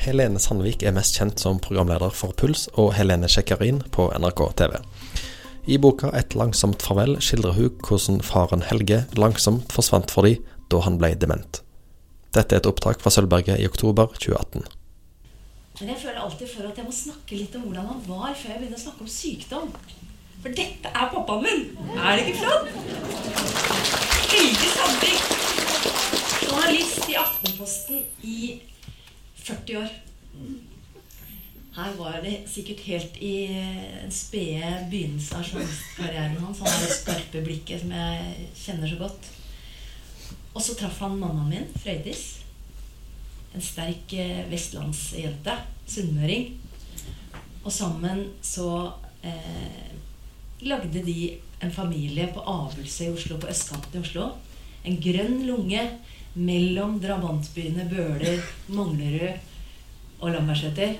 Helene Sandvik er mest kjent som programleder for Puls og Helene Sjekkarin på NRK TV. I boka 'Et langsomt farvel' skildrer hun hvordan faren Helge langsomt forsvant for de da han ble dement. Dette er et opptak fra Sølvberget i oktober 2018. Men jeg føler alltid for at jeg må snakke litt om hvordan han var før jeg begynner å snakke om sykdom. For dette er pappaen min! Er det ikke flott? Helge Sandvik. Journalist i Aftenposten i 40 år. Her var det sikkert helt i en spede begynnelse av journalistkarrieren hans. Han har det skarpe blikket som jeg kjenner så godt. Og så traff han mammaen min, Frøydis. En sterk eh, vestlandsjente. Sunnmøring. Og sammen så eh, lagde de en familie på Abelse i Oslo, på østkanten i Oslo. En grønn lunge mellom drabantbyene Bøler, Manglerud og Lambertseter.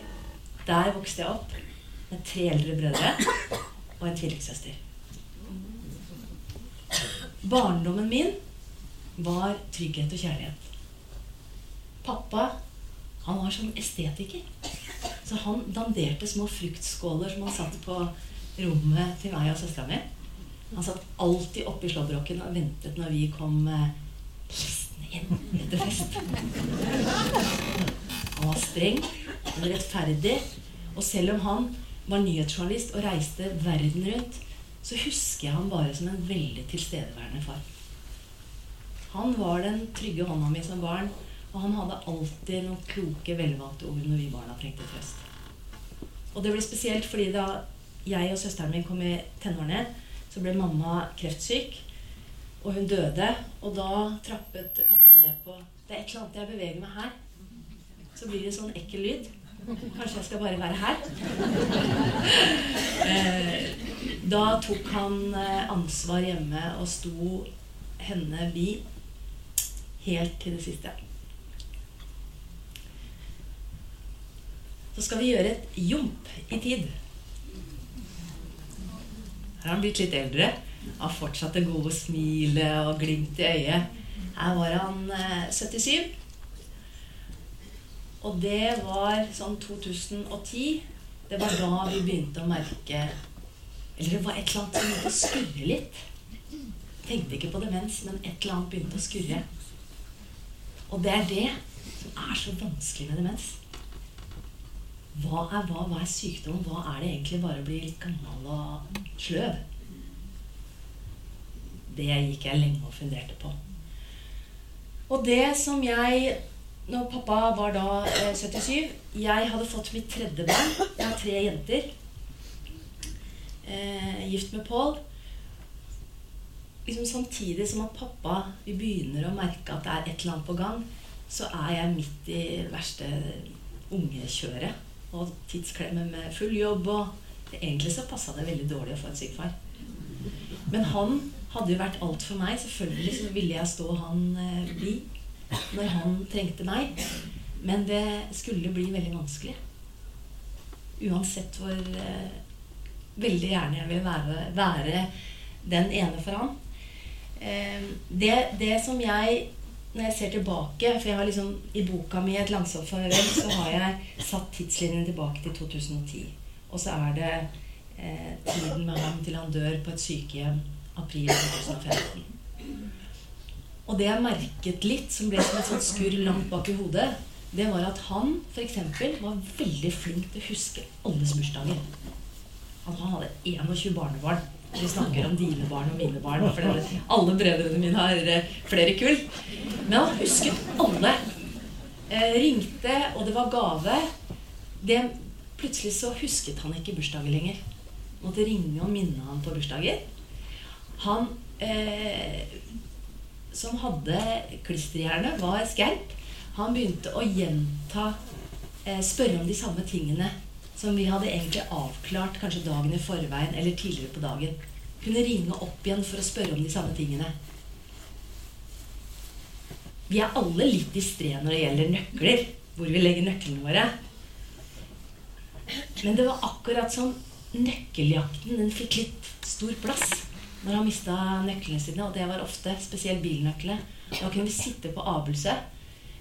Der vokste jeg opp med tre eldre brødre og en tvillingsøster. Barndommen min var trygghet og kjærlighet. Pappa han var som estetiker. Så han danderte små fruktskåler som han satte på rommet til meg og søstera mi. Han satt alltid oppe i slåbroken og ventet når vi kom hissende etter fest. Han var streng, og rettferdig. Og selv om han var nyhetsjournalist og reiste verden rundt, så husker jeg han bare som en veldig tilstedeværende far. Han var den trygge hånda mi som barn, og han hadde alltid noen kloke, velvalgte ord når vi barna trengte trøst. Og det ble spesielt fordi da jeg og søsteren min kom i tenårene, så ble mamma kreftsyk. Og hun døde. Og da trappet pappa ned på Det er et eller annet jeg beveger meg her. Så blir det sånn ekkel lyd. Kanskje jeg skal bare være her. Eh, da tok han eh, ansvar hjemme og sto henne bi helt til det siste. Så skal vi gjøre et jump i tid. Her har han blitt litt eldre. Har fortsatt det gode smilet og glimt i øyet. Her var han eh, 77. Og det var sånn 2010. Det var da vi begynte å merke Eller det var et eller annet som begynte å skurre litt. Tenkte ikke på demens, men et eller annet begynte å skurre. Og det er det som er så vanskelig med demens. Hva er hva? Hva er sykdom? Hva er det egentlig bare å bli litt gammel og sløv? Det gikk jeg lenge og funderte på. Og det som jeg når pappa var da eh, 77 Jeg hadde fått mitt tredje barn. Jeg har tre jenter. Eh, gift med Pål. Liksom samtidig som at pappa vi begynner å merke at det er et eller annet på gang, så er jeg midt i det verste ungekjøret. Og tidsklemme med full jobb. Og egentlig så passa det veldig dårlig å få en syk far. Men han hadde jo vært alt for meg. Selvfølgelig så ville jeg stå han eh, bi når han trengte meg. Men det skulle bli veldig vanskelig. Uansett hvor eh, veldig gjerne jeg vil være, være den ene for han. Eh, det, det, som jeg Når jeg ser tilbake For jeg har liksom i boka mi 'Et langsomt farvel' så har jeg satt tidslinjen tilbake til 2010. Og så er det eh, tiden med ham til han dør på et sykehjem april 2015. Og det jeg merket litt, som ble som et sånt skurr langt bak i hodet, det var at han f.eks. var veldig flink til å huske alles bursdager. Han hadde 21 barnebarn. Vi snakker om dine barn og mine barn. For alle brødrene mine har eh, flere kull. Men han husket alle. Eh, ringte, og det var gave. Det, plutselig så husket han ikke bursdager lenger. Måtte ringe og minne han på bursdager. Han eh, som hadde klisterhjerne, var skerp. Han begynte å gjenta eh, Spørre om de samme tingene som vi hadde egentlig avklart kanskje dagen i forveien eller tidligere på dagen. Kunne ringe opp igjen for å spørre om de samme tingene. Vi er alle litt distré når det gjelder nøkler. Hvor vi legger nøklene våre. Men det var akkurat som nøkkeljakten den fikk litt stor plass når han mista nøklene sine. Og det var ofte spesielt bilnøklene. Da kunne vi sitte på Abelsø,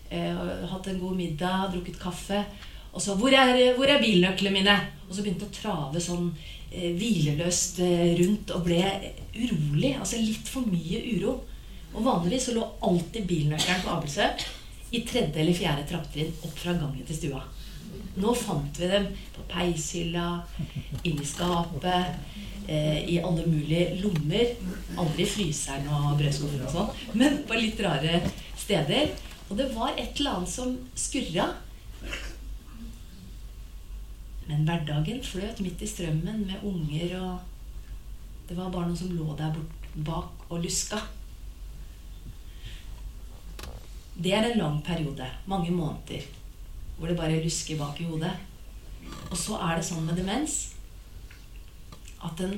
eh, hatt en god middag, drukket kaffe. Og så hvor er, 'Hvor er bilnøklene mine?' Og så begynte å trave sånn eh, hvileløst eh, rundt og ble urolig. Altså litt for mye uro. Og vanligvis så lå alltid bilnøkkelen på Abelsø i tredje eller fjerde trappetrinn opp fra gangen til stua. Nå fant vi dem på peishylla, inni skapet, eh, i alle mulige lommer. Aldri i fryseren og brødskuffen og sånn, men på litt rare steder. Og det var et eller annet som skurra. Men hverdagen fløt midt i strømmen med unger og Det var bare noen som lå der bort bak og luska. Det er en lang periode, mange måneder, hvor det bare lusker bak i hodet. Og så er det sånn med demens at den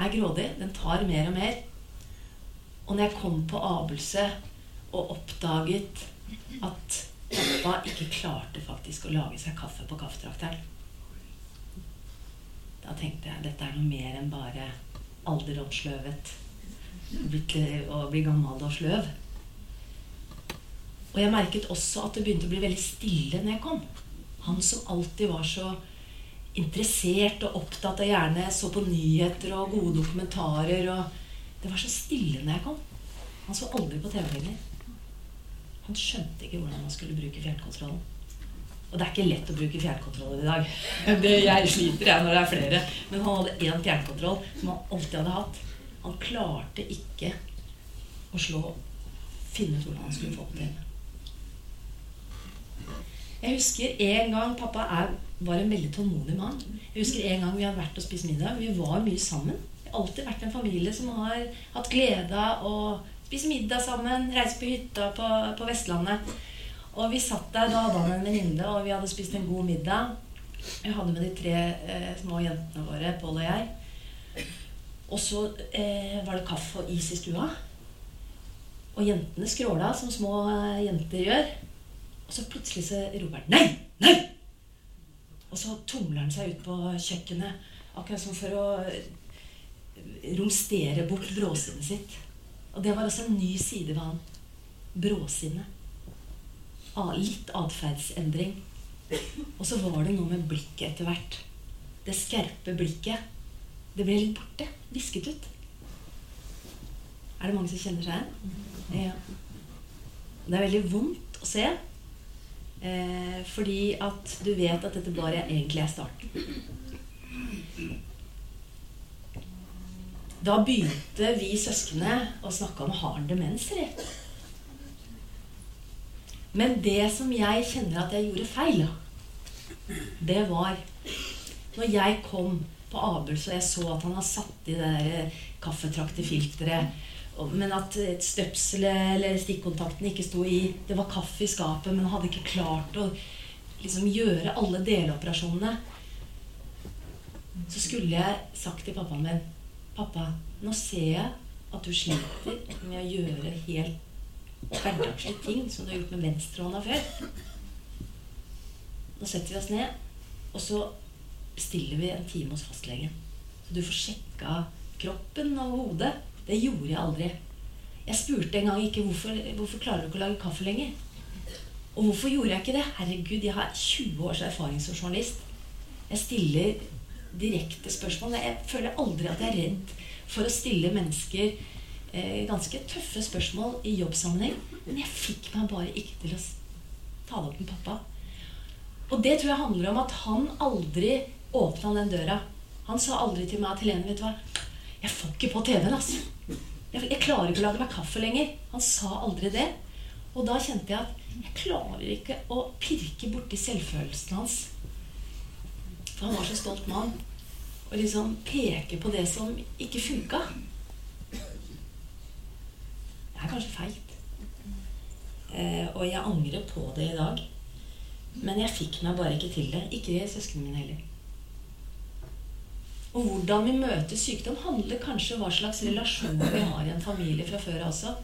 er grådig. Den tar mer og mer. Og når jeg kom på Abelse og oppdaget at pappa ikke klarte faktisk å lage seg kaffe på kaffetrakteren Da tenkte jeg dette er noe mer enn bare alderdomssløvet. Å bli gammel og sløv. Og jeg merket også at det begynte å bli veldig stille når jeg kom. Han som alltid var så interessert og opptatt og gjerne så på nyheter og gode dokumentarer. og Det var så stille når jeg kom. Han så aldri på TV lenger. Han skjønte ikke hvordan man skulle bruke fjernkontrollen. Og det er ikke lett å bruke fjernkontroller i dag. Det, jeg sliter jeg når det er flere. Men han hadde én fjernkontroll som han alltid hadde hatt. Han klarte ikke å slå finne ut hvordan han skulle få det til. Jeg husker en gang Pappa er, var en veldig tålmodig mann. Jeg husker en gang vi hadde vært og spist middag. Vi var mye sammen. Vi har alltid vært en familie som har hatt glede av å spise middag sammen, reise på hytta på, på Vestlandet. Og vi satt der, Da hadde han en venninne, og vi hadde spist en god middag. Jeg hadde med de tre eh, små jentene våre, Pål og jeg. Og så eh, var det kaffe og is i stua. Og jentene skråla, som små eh, jenter gjør. Og så plutselig så roper han 'Nei! Nei!' Og så tumler han seg ut på kjøkkenet, akkurat som for å eh, romstere bort bråsinnet sitt. Og det var også en ny side ved han. Bråsinnet. Ah, litt atferdsendring. Og så var det noe med blikket etter hvert. Det skerpe blikket. Det ble litt borte. Visket ut. Er det mange som kjenner seg igjen? Ja. Det er veldig vondt å se. Eh, fordi at du vet at dette bare egentlig er starten. Da begynte vi søsknene å snakke om har han demens, eller? Men det som jeg kjenner at jeg gjorde feil, det var når jeg kom på Abels og jeg så at han har satt i det der kaffetraktefilteret men at støpselet eller stikkontakten ikke sto i Det var kaffe i skapet, men hadde ikke klart å liksom gjøre alle deloperasjonene. Så skulle jeg sagt til pappaen min Pappa, nå ser jeg at du sliter med å gjøre helt hverdagslige ting som du har gjort med venstrehånda før. Nå setter vi oss ned, og så bestiller vi en time hos fastlegen. Så du får sjekka kroppen og hodet. Det gjorde jeg aldri. Jeg spurte en gang ikke hvorfor, hvorfor klarer du ikke å lage kaffe lenger. Og hvorfor gjorde jeg ikke det? Herregud, jeg har 20 års erfaring som journalist. Jeg stiller direkte spørsmål. Jeg føler aldri at jeg er redd for å stille mennesker eh, ganske tøffe spørsmål i jobbsammenheng. Men jeg fikk meg bare ikke til å ta det opp med pappa. Og det tror jeg handler om at han aldri åpna den døra. Han sa aldri til meg at Helene, vet du hva, jeg får ikke på TV-en, altså. Jeg, jeg, klarer ikke å lage meg kaffe lenger. Han sa aldri det. Og da kjente jeg at jeg klarer ikke å pirke borti selvfølelsen hans. For han var så stolt mann. Og liksom peke på det som ikke funka. Det er kanskje feigt. Eh, og jeg angrer på det i dag. Men jeg fikk meg bare ikke til det. Ikke søsknene mine heller. Og hvordan vi møter sykdom, handler kanskje om hva slags relasjoner vi har i en familie fra før også.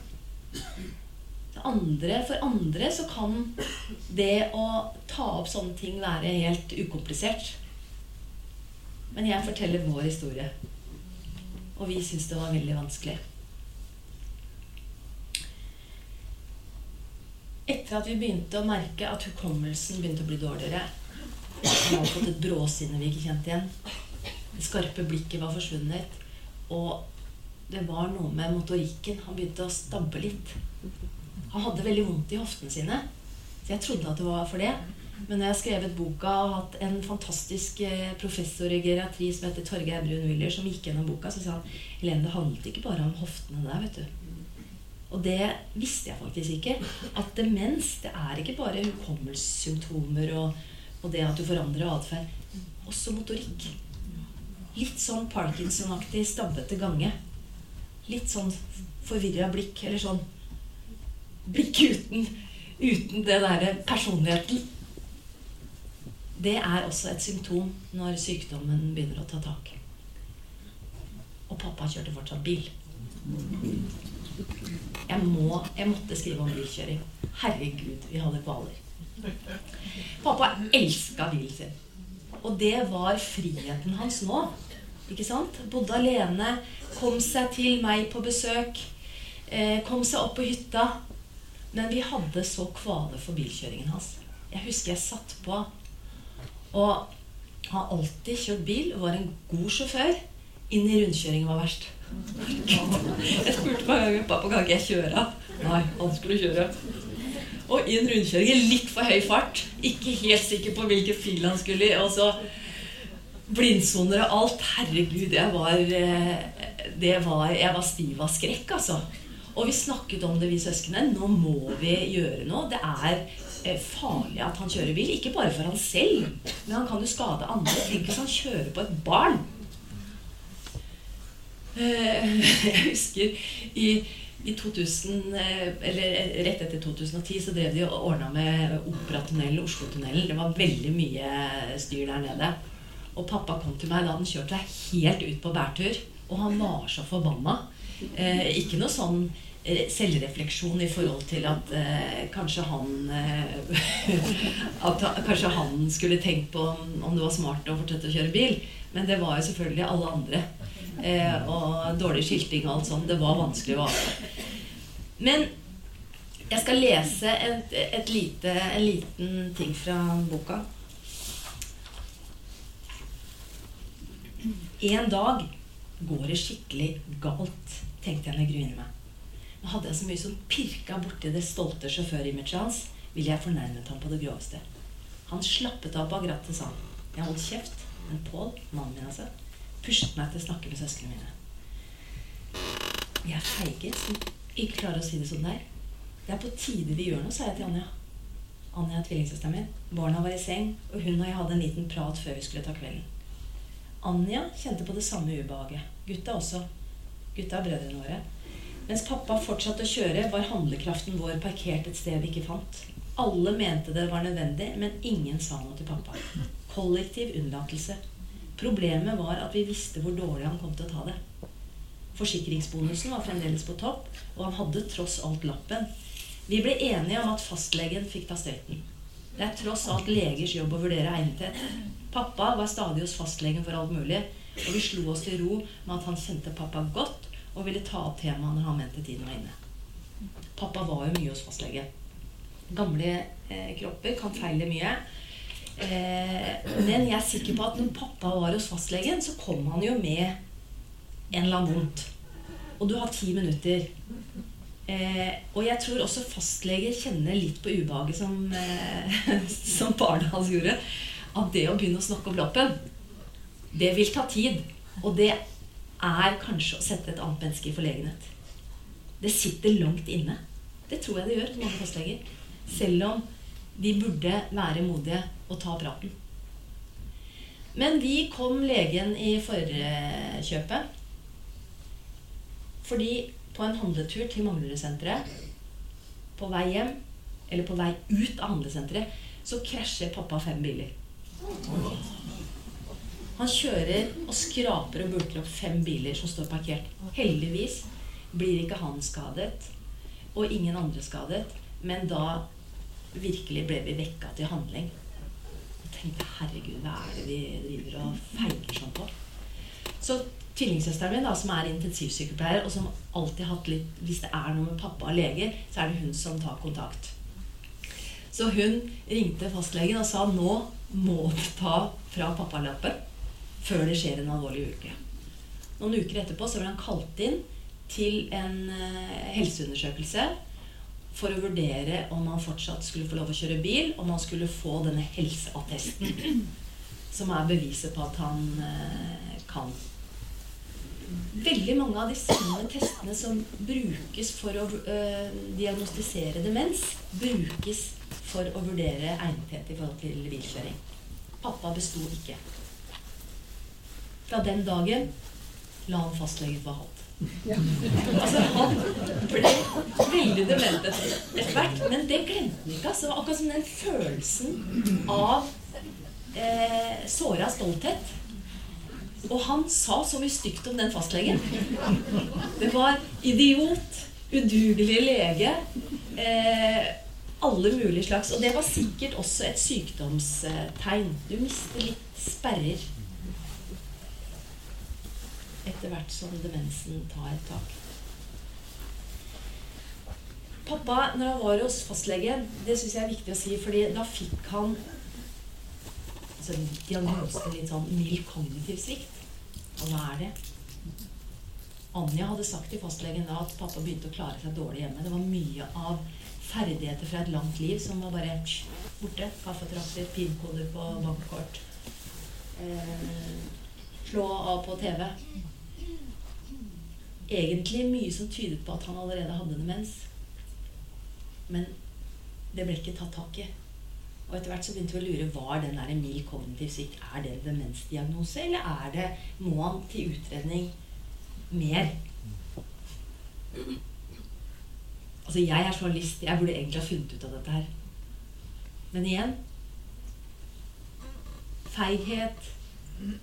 Andre, for andre så kan det å ta opp sånne ting være helt ukomplisert. Men jeg forteller vår historie. Og vi syns det var veldig vanskelig. etter at vi begynte å merke at hukommelsen begynte å bli dårligere Vi har fått et bråsinne vi ikke kjente igjen. Det skarpe blikket var forsvunnet. Og det var noe med motorikken. Han begynte å stabbe litt. Han hadde veldig vondt i hoftene sine. Så jeg trodde at det var for det. Men jeg har skrevet boka og hatt en fantastisk eh, professor i geriatri som heter Torgeir Brun Willer som gikk gjennom boka, så sa han Helene, det handlet ikke bare om hoftene der, vet du. Og det visste jeg faktisk ikke. At demens det er ikke bare hukommelsessymptomer og, og, det at du forandrer atferd. Også motorikk. Litt sånn Parkinson-aktig stabbete gange. Litt sånn forvirra blikk. Eller sånn blikk uten, uten det derre personligheten det er også et symptom når sykdommen begynner å ta tak. Og pappa kjørte fortsatt bil. Jeg, må, jeg måtte skrive om bilkjøring. Herregud, vi hadde kvaler. Pappa elska bilen sin. Og det var friheten hans nå. Ikke sant? Bodde alene, kom seg til meg på besøk. Eh, kom seg opp på hytta. Men vi hadde så kvale for bilkjøringen hans. Jeg husker jeg satt på og har alltid kjørt bil var en god sjåfør. Inn i rundkjøringen var verst. Jeg spurte meg ganger pappa kan ikke jeg kjøre. Nei, han skulle kjøre. Og i en rundkjøring i litt for høy fart. Ikke helt sikker på hvilken fil han skulle i. Og så blindsoner og alt. Herregud, jeg var, eh, var, jeg var stiv av skrekk, altså. Og vi snakket om det, vi søsknene. Nå må vi gjøre noe. Det er Eh, farlig at han kjører bil. Ikke bare for han selv, men han kan jo skade andre. Tenk hvis han kjører på et barn. Eh, jeg husker i, i 2000, eh, eller Rett etter 2010 så drev de og ordna med Operatunnelen, Oslotunnelen. Det var veldig mye styr der nede. Og pappa kom til meg da den kjørte seg helt ut på bærtur. Og han var så forbanna. Eh, ikke noe sånn Eh, selvrefleksjon i forhold til at eh, kanskje han eh, At kanskje han skulle tenkt på om det var smart å fortsette å kjøre bil. Men det var jo selvfølgelig alle andre. Eh, og dårlig skilting og alt sånt. Det var vanskelig å avgjøre. Men jeg skal lese et, et lite, en liten ting fra boka. En dag går det skikkelig galt, tenkte jeg med grunne meg. Nå hadde jeg så mye som pirka borti det stolte sjåførimaget hans, ville jeg fornærmet ham på det groveste. Han slappet av bak rattet, sa han. Jeg holdt kjeft, men Pål, mannen min altså, pushet meg til å snakke med søsknene mine. Vi er feige som ikke klarer å si det som det er. Det er på tide vi gjør noe, sa jeg til Anja. Anja er tvillingsøsteren min. Barna var i seng, og hun og jeg hadde en liten prat før vi skulle ta kvelden. Anja kjente på det samme ubehaget. Gutta også. Gutta er brødrene våre. Mens pappa fortsatte å kjøre, var handlekraften vår parkert et sted vi ikke fant. Alle mente det var nødvendig, men ingen sa noe til pappa. Kollektiv unnlatelse. Problemet var at vi visste hvor dårlig han kom til å ta det. Forsikringsbonusen var fremdeles på topp, og han hadde tross alt lappen. Vi ble enige om at fastlegen fikk ta støyten. Det er tross alt legers jobb å vurdere egnethet. Pappa var stadig hos fastlegen for alt mulig, og vi slo oss til ro med at han kjente pappa godt, og ville ta opp temaet når han mente tiden var inne. Pappa var jo mye hos fastlegen. Gamle eh, kropper kan feile mye. Eh, men jeg er sikker på at når pappa var hos fastlegen, så kom han jo med en eller annen vondt. Og du har ti minutter. Eh, og jeg tror også fastleger kjenner litt på ubehaget som, eh, som barna hans gjorde. At det å begynne å snakke om lappen, det vil ta tid. Og det er kanskje å sette et annet menneske i forlegenhet. Det sitter langt inne. Det tror jeg det gjør hos mange fastleger. Selv om de burde være modige og ta praten. Men vi kom legen i forkjøpet. Fordi på en handletur til Manglerudsenteret, på vei hjem, eller på vei ut av handlesenteret, så krasjer pappa fem biler. Han kjører og skraper og bulker opp fem biler som står parkert. Heldigvis blir ikke han skadet, og ingen andre skadet. Men da virkelig ble vi vekka til handling. Tenkte herregud, hva er det vi driver og feiger sånn på? Så tvillingsøsteren min, da, som er intensivsykepleier, og som alltid har hatt litt Hvis det er noe med pappa og leger, så er det hun som tar kontakt. Så hun ringte fastlegen og sa nå må du ta fra pappalappen før det skjer en alvorlig ulykke. Noen uker etterpå så ble han kalt inn til en eh, helseundersøkelse for å vurdere om han fortsatt skulle få lov å kjøre bil, om han skulle få denne helseattesten, som er beviset på at han eh, kan. Veldig mange av de samme testene som brukes for å eh, diagnostisere demens, brukes for å vurdere egnethet i forhold til bilkjøring. Pappa besto ikke. Fra den dagen la han fastlegen på halt. Altså, han ble veldig dement etter hvert, men det glemte han ikke. Altså, akkurat som den følelsen av eh, såra stolthet. Og han sa så mye stygt om den fastlegen. Det var idiot, udugelig lege. Eh, alle mulige slags. Og det var sikkert også et sykdomstegn. Du mister litt sperrer etter hvert som demensen tar tak. Pappa, når han var hos fastlegen, det syns jeg er viktig å si, fordi da fikk han altså, diagnosen litt sånn mild kognitiv svikt. Og hva er det? Anja hadde sagt til fastlegen da at pappa begynte å klare seg dårlig hjemme. Det var mye av ferdigheter fra et langt liv som var bare borte. Kaffetrakter, pinkoder på bankkort. Eh, slå av på TV egentlig mye som tydet på at han allerede hadde demens. Men det ble ikke tatt tak i. Og etter hvert så begynte vi å lure var den der mild kognitiv svikt er det en demensdiagnose, eller er det, må han til utredning mer? Altså, jeg er journalist. Jeg burde egentlig ha funnet ut av dette her. Men igjen feighet.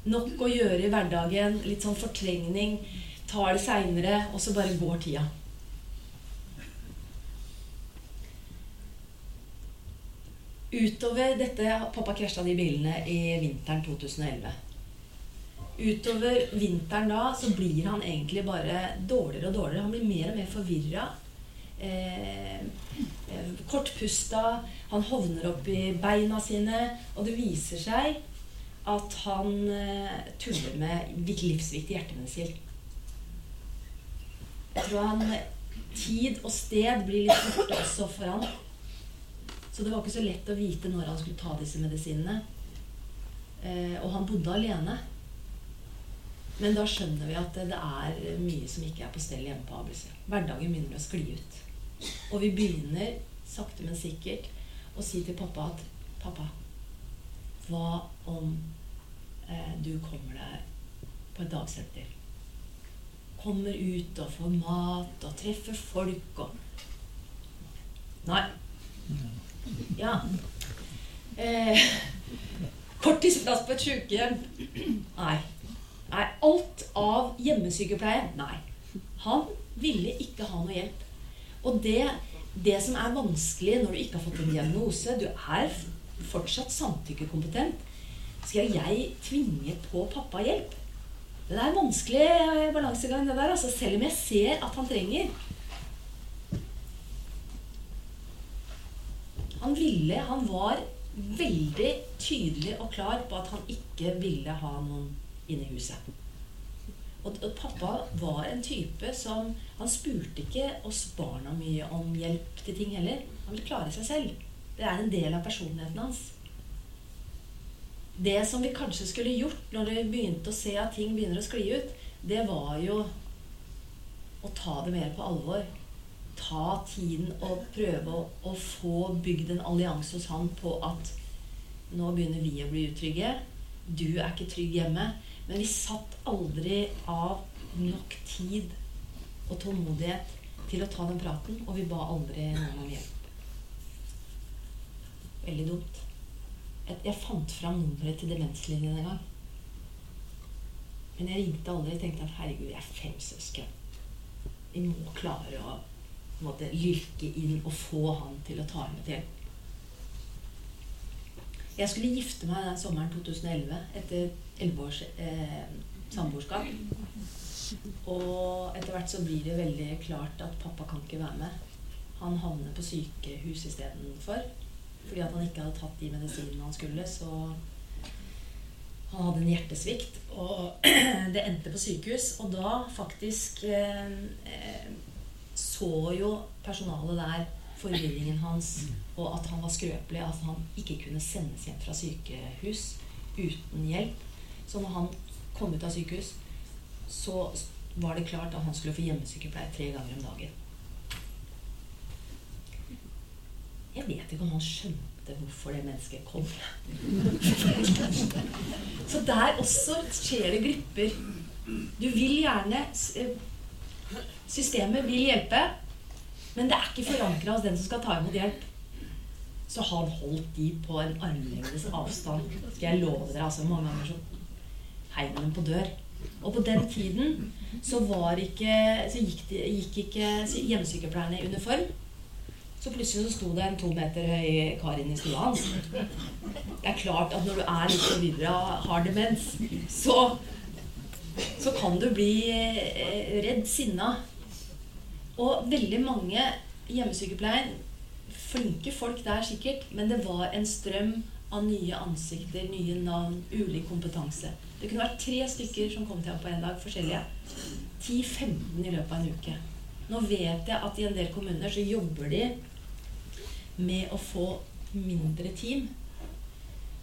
Nok å gjøre i hverdagen. Litt sånn fortrengning tar det seinere, og så bare går tida. Utover dette Pappa krasja de bilene i vinteren 2011. Utover vinteren da så blir han egentlig bare dårligere og dårligere. Han blir mer og mer forvirra. Eh, eh, kortpusta. Han hovner opp i beina sine. Og det viser seg at han eh, tuller med livsviktig hjertemedisin. Jeg tror han Tid og sted blir litt borte også for han. Så det var ikke så lett å vite når han skulle ta disse medisinene. Eh, og han bodde alene. Men da skjønner vi at det, er mye som ikke er på stell hjemme på ABC. Hverdagen begynner å skli ut. Og vi begynner sakte, men sikkert å si til pappa at Pappa, hva om eh, du kommer deg på et dagsenter? Kommer ut og får mat og treffer folk og Nei. Ja. Eh, korttidsplass på et sykehjem? Nei. Nei. Alt av hjemmesykepleie? Nei. Han ville ikke ha noe hjelp. Og det, det som er vanskelig når du ikke har fått en diagnose Du er fortsatt samtykkekompetent. Skal jeg tvinge på pappa hjelp? Det er en vanskelig eh, balansegang, det der. Altså, selv om jeg ser at han trenger. Han ville Han var veldig tydelig og klar på at han ikke ville ha noen inne i huset. Og, og pappa var en type som Han spurte ikke oss barna mye om hjelp til ting heller. Han ville klare seg selv. Det er en del av personligheten hans det som vi kanskje skulle gjort når vi begynte å se at ting begynner å skli ut, det var jo å ta det mer på alvor. Ta tiden og prøve å, å få bygd en allianse hos han på at nå begynner vi å bli utrygge. Du er ikke trygg hjemme. Men vi satt aldri av nok tid og tålmodighet til å ta den praten, og vi ba aldri noen om hjelp. Veldig dumt. Jeg fant fram nummeret til Demenslinjen en gang. Men jeg ringte aldri og tenkte at herregud, jeg er fem søsken. Vi må klare å måte, lyrke inn og få han til å ta imot hjelp. Jeg skulle gifte meg den sommeren 2011 etter elleve års eh, samboerskap. Og etter hvert så blir det veldig klart at pappa kan ikke være med. Han havner på sykehus istedenfor. Fordi at han ikke hadde tatt de medisinene han skulle. Så han hadde en hjertesvikt, og det endte på sykehus. Og da faktisk eh, eh, så jo personalet der forvirringen hans, og at han var skrøpelig. At han ikke kunne sendes hjem fra sykehus uten hjelp. Så når han kom ut av sykehus, så var det klart at han skulle få hjemmesykepleie tre ganger om dagen. Jeg vet ikke om han skjønte hvorfor det mennesket kom. Så der også skjer det glipper. Du vil gjerne eh, Systemet vil hjelpe, men det er ikke forankra hos den som skal ta imot hjelp. Så han holdt de på en armlengdes avstand. Skal jeg love dere, altså Mange ganger så heiv dem på dør. Og på den tiden så, ikke, så gikk, de, gikk ikke hjemmesykepleierne i uniform. Så plutselig så sto det en to meter høy kar inne i stua hans. Det er klart at når du er litt forvirra, har demens, så, så kan du bli eh, redd, sinna. Og veldig mange hjemmesykepleiere, flinke folk der sikkert, men det var en strøm av nye ansikter, nye navn, ulik kompetanse. Det kunne vært tre stykker som kom til ham på en dag, forskjellige. 10-15 i løpet av en uke. Nå vet jeg at i en del kommuner så jobber de med å få mindre team.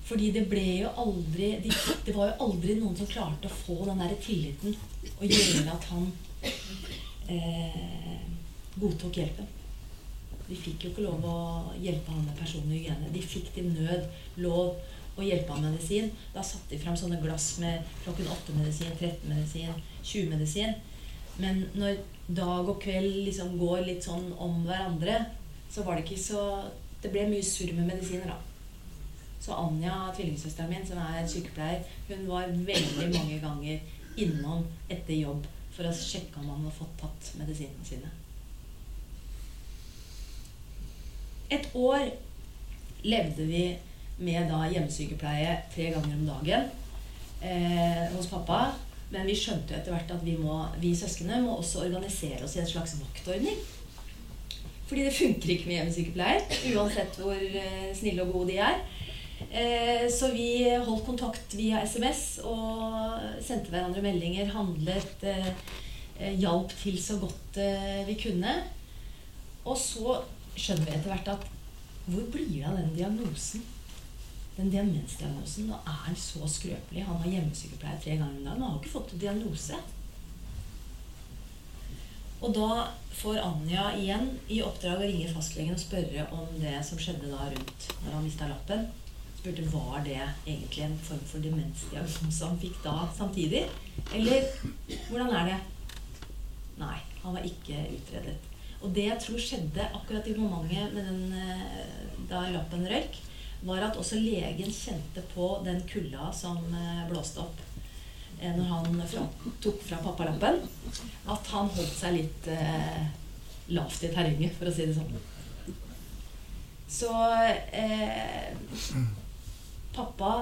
Fordi det ble jo aldri de, Det var jo aldri noen som klarte å få den der tilliten og gjøre at han eh, godtok hjelpen. De fikk jo ikke lov å hjelpe han med personlig hygiene. De fikk til nød lov å hjelpe han med medisin. Da satte de fram sånne glass med klokken 8-medisin, 13-medisin, 20-medisin. Men når dag og kveld liksom går litt sånn om hverandre, så var det ikke så Det ble mye surr med medisiner, da. Så Anja, tvillingsøsteren min, som er sykepleier, hun var veldig mange ganger innom etter jobb for å sjekke om han hadde fått tatt medisinene sine. Et år levde vi med da hjemmesykepleie tre ganger om dagen eh, hos pappa. Men vi skjønte etter hvert at vi, må, vi søskene må også organisere oss i en slags vaktordning. Fordi det funker ikke med hjemmesykepleier, uansett hvor eh, snille og gode de er. Eh, så vi holdt kontakt via SMS og sendte hverandre meldinger, handlet, eh, hjalp til så godt vi kunne. Og så skjønner vi etter hvert at hvor blir det av den diagnosen? Den demensdiagnosen. Nå er han så skrøpelig. Han har hjemmesykepleier tre ganger om dagen. Han har ikke fått diagnose. Og da får Anja igjen i oppdrag å ringe fastlegen og spørre om det som skjedde da rundt når han mista lappen. Spurte var det egentlig en form for demensdiagnose han fikk da samtidig. Eller hvordan er det? Nei, han var ikke utredet. Og det jeg tror skjedde akkurat i momentet med den, eh, da lappen røyk, var at også legen kjente på den kulda som eh, blåste opp. Når han fra, tok fra pappalappen, at han holdt seg litt eh, lavt i terrenget, for å si det sånn. Så eh, pappa,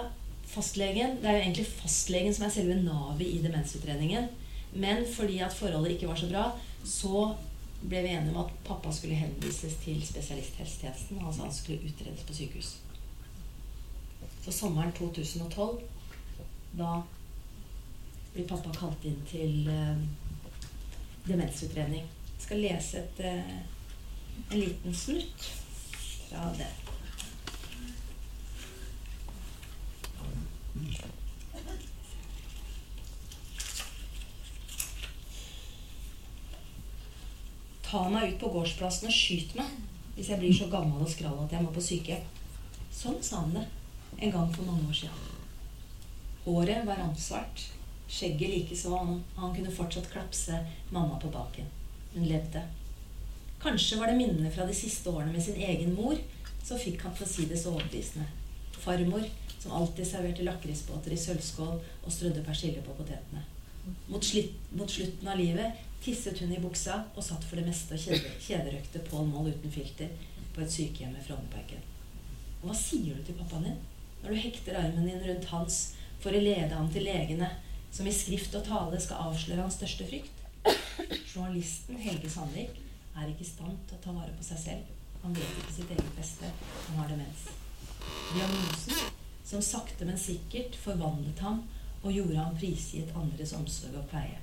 fastlegen Det er jo egentlig fastlegen som er selve navet i demensutredningen. Men fordi at forholdet ikke var så bra, så ble vi enige om at pappa skulle henvises til spesialisthelsetjenesten. Altså han skulle utredes på sykehus. Så sommeren 2012, da blir pappa kalt inn til uh, demensutredning. Jeg skal lese et, uh, en liten snutt fra det. Ta meg ut på gårdsplassen og skyt meg hvis jeg blir så gammel og skral at jeg må på sykehjem. Sånn sa han det en gang for mange år siden. Håret var ramsvart. Skjegget likeså. Han, kunne fortsatt klapse mamma på baken. Hun levde. Kanskje var det minnene fra de siste årene med sin egen mor som fikk han til å si det så overbevisende. Farmor som alltid serverte lakrisbåter i sølvskål og strødde persille på potetene. Mot, mot, slutten av livet tisset hun i buksa og satt for det meste og kjede, kjederøkte Pål Moll uten filter på et sykehjem ved Frognerparken. Og hva sier du til pappaen din når du hekter armen din rundt hans for å lede ham til legene som i skrift og tale skal avsløre hans største frykt. Journalisten Helge Sandvik er ikke i stand til å ta vare på seg selv. Han vet ikke sitt eget beste. han har demens. Diagnosen, som sakte, men sikkert forvandlet ham og gjorde ham prisgitt andres omsorg og pleie.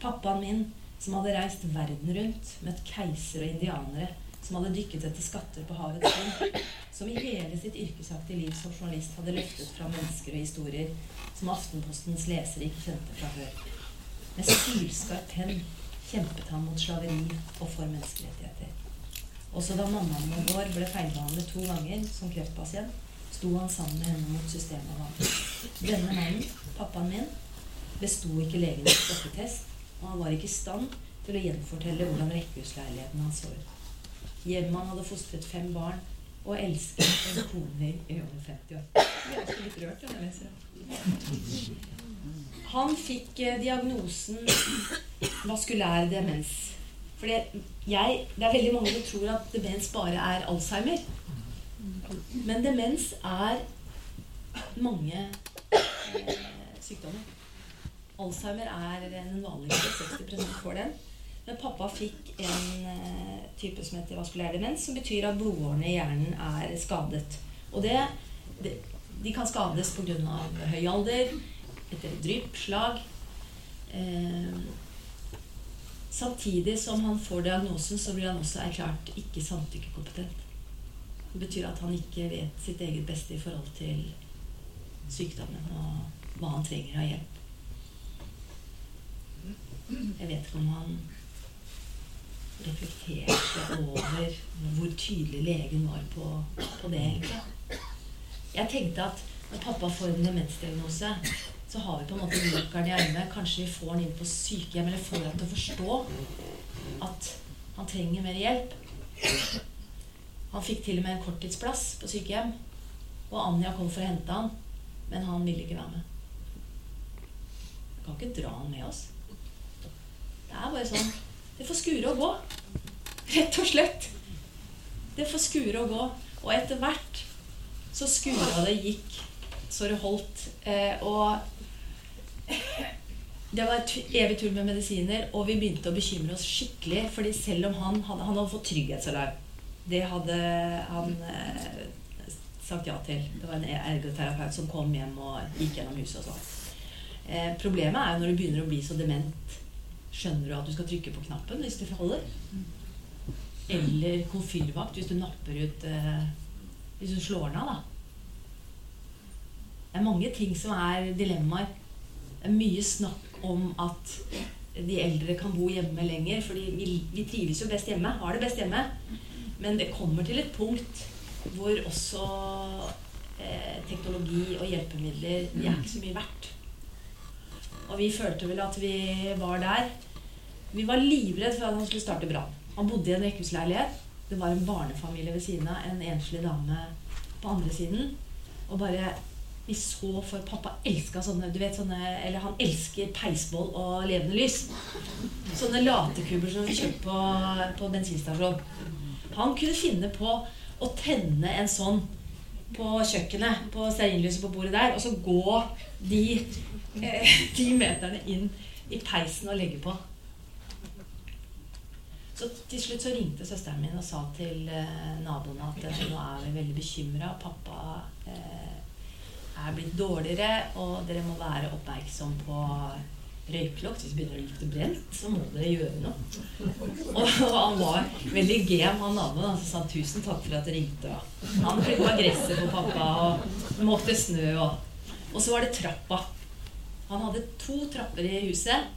Pappaen min, som hadde reist verden rundt, møtt keiser og indianere, som hadde dykket etter skatter på havets bunn, som i hele sitt yrkesaktige liv som journalist hadde løftet fra mennesker og historier som Aftenpostens lesere ikke kjente fra før. Med sylskarp penn kjempet han mot slaveri og for menneskerettigheter. Også da mammaen vår ble feilbehandlet to ganger som kreftpasient, sto han sammen med henne mot systemet og vant. Denne mannen, pappaen min, besto ikke legenes stoppetest, og han var ikke i stand til å gjenfortelle hvordan rekkehusleiligheten hans så ut. Hjemme hadde fostret fem barn og elsket en kone i over 50 år. Jeg er litt rørt jeg leser. Han fikk eh, diagnosen vaskulær demens. Fordi jeg, Det er veldig mange som tror at demens bare er Alzheimer. Men demens er mange eh, sykdommer. Alzheimer er den vanligste. 60% får den. Men pappa fikk en eh, type som heter vaskulær demens, som betyr at blodårene i hjernen er skadet. Og det, det de kan skades pga. høy alder, etter drypp, slag. Eh, samtidig som han får diagnosen, så blir han også erklært ikke samtykkekompetent. Det betyr at han ikke vet sitt eget beste i forhold til sykdommen og hva han trenger av hjelp. Jeg vet ikke om han reflekterte over hvor tydelig legen var på, på det, egentlig. Jeg tenkte at når pappa får en demensdiagnose, så har vi på en måte jokeren i armen. Kanskje vi får han inn på sykehjem, eller får han til å forstå at han trenger mer hjelp. Han fikk til og med en korttidsplass på sykehjem. Og Anja kom for å hente han, men han ville ikke være med. Vi kan ikke dra han med oss. Det er bare sånn Det får skure og gå. Rett og slett. Det får skure og gå. Og etter hvert så skura det gikk så det holdt. Eh, og det var et evig tull med medisiner, og vi begynte å bekymre oss skikkelig. fordi selv om han hadde, han hadde fått trygghetsalarm Det hadde han eh, sagt ja til. Det var en ergoterapeut som kom hjem og gikk gjennom huset og sånn. Eh, problemet er jo når du begynner å bli så dement Skjønner du at du skal trykke på knappen hvis du faller? Eller komfyrvakt hvis du napper ut eh, Hvis du slår den av, da. Det er mange ting som er dilemmaer. Det er mye snakk om at de eldre kan bo hjemme lenger. fordi vi, vi trives jo best hjemme. Har det best hjemme. Men det kommer til et punkt hvor også eh, teknologi og hjelpemidler de er ikke så mye verdt. Og vi følte vel at vi var der. Vi var livredd for at han skulle starte brann. Han bodde i en rekkehusleilighet. Det var en barnefamilie ved siden av. En enslig dame på andre siden. Og bare Vi så for Pappa elska sånne du vet sånne, Eller han elsker peisbål og levende lys. Sånne latekubber som vi kjøper på, på bensinstasjon. Han kunne finne på å tenne en sånn på kjøkkenet, på stearinlyset på bordet der, og så gå de eh, ti meterne inn i peisen og legge på. Så til slutt så ringte søsteren min og sa til eh, naboene at eh, nå er vi veldig bekymra. Pappa eh, er blitt dårligere, og dere må være oppmerksom på røyklokt Hvis det begynner å lukte brent, så må dere gjøre noe. Og, og han var veldig gem, han naboen. Han sa 'tusen takk for at dere ringte'. Han klippa gresset på pappa og måtte snø. Og, og så var det trappa. Han hadde to trapper i huset.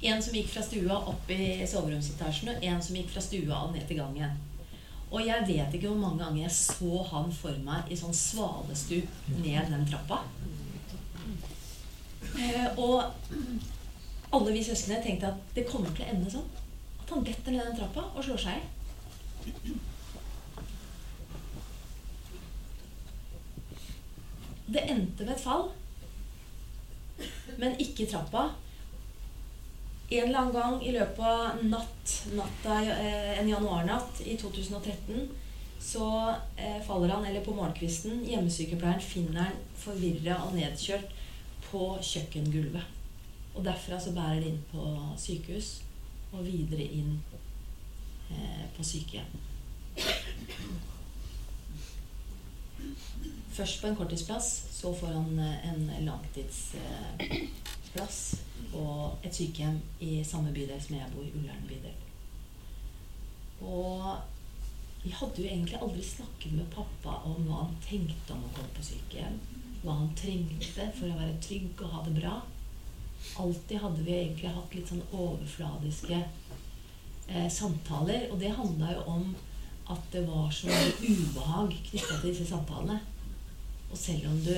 En som gikk fra stua opp i soveromsetasjen, og en som gikk fra stua og ned til gangen. Og jeg vet ikke hvor mange ganger jeg så han for meg i sånn svalestup ned den trappa. Eh, og alle vi søsknene tenkte at det kommer til å ende sånn. At han detter ned den trappa og slår seg i. Det endte med et fall, men ikke trappa. En eller annen gang i løpet av natt, natta, eh, en januarnatt i 2013 så eh, faller han, eller på morgenkvisten. Hjemmesykepleieren finner han forvirra og nedkjørt på kjøkkengulvet. Og derfra så bærer det inn på sykehus og videre inn eh, på sykehjem. først på en korttidsplass, så får han eh, en langtidsplass og et sykehjem i samme bydel som jeg bor, i Ullern bydel. Og vi hadde jo egentlig aldri snakket med pappa om hva han tenkte om å komme på sykehjem. Hva han trengte for å være trygg og ha det bra. Alltid hadde vi egentlig hatt litt sånn overfladiske eh, samtaler. Og det handla jo om at det var så mye ubehag knytta til disse samtalene. Og selv om du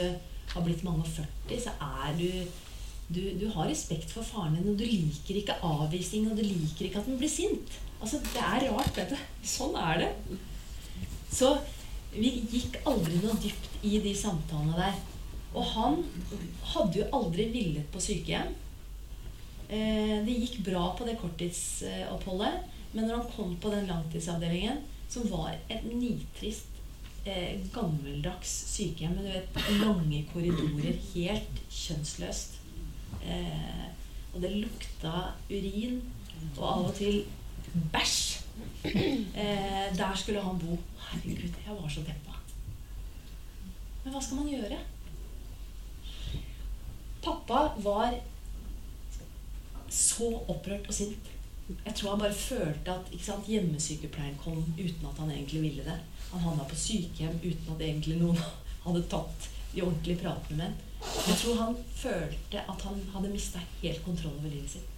har blitt mange og 40, så er du du, du, har respekt for faren din, og du liker ikke avvisning, og du liker ikke at den blir sint. Altså, Det er rart, vet du. Sånn er det. Så vi gikk aldri noe dypt i de samtalene der. Og han hadde jo aldri villet på sykehjem. Eh, det gikk bra på det korttidsoppholdet, men når han kom på den langtidsavdelingen, som var et nitrist, eh, gammeldags sykehjem med du vet, lange korridorer, helt kjønnsløst eh, Og det lukta urin, og av og til bæsj. Eh, der skulle han bo. Herregud, jeg var så deppa. Men hva skal man gjøre? Pappa var så opprørt og sint. Jeg tror han bare følte at sant, hjemmesykepleien kom uten at han egentlig ville det. Han havna på sykehjem uten at egentlig noen hadde tatt de ordentlige pratene med ham. Jeg tror han følte at han hadde mista helt kontroll over livet sitt.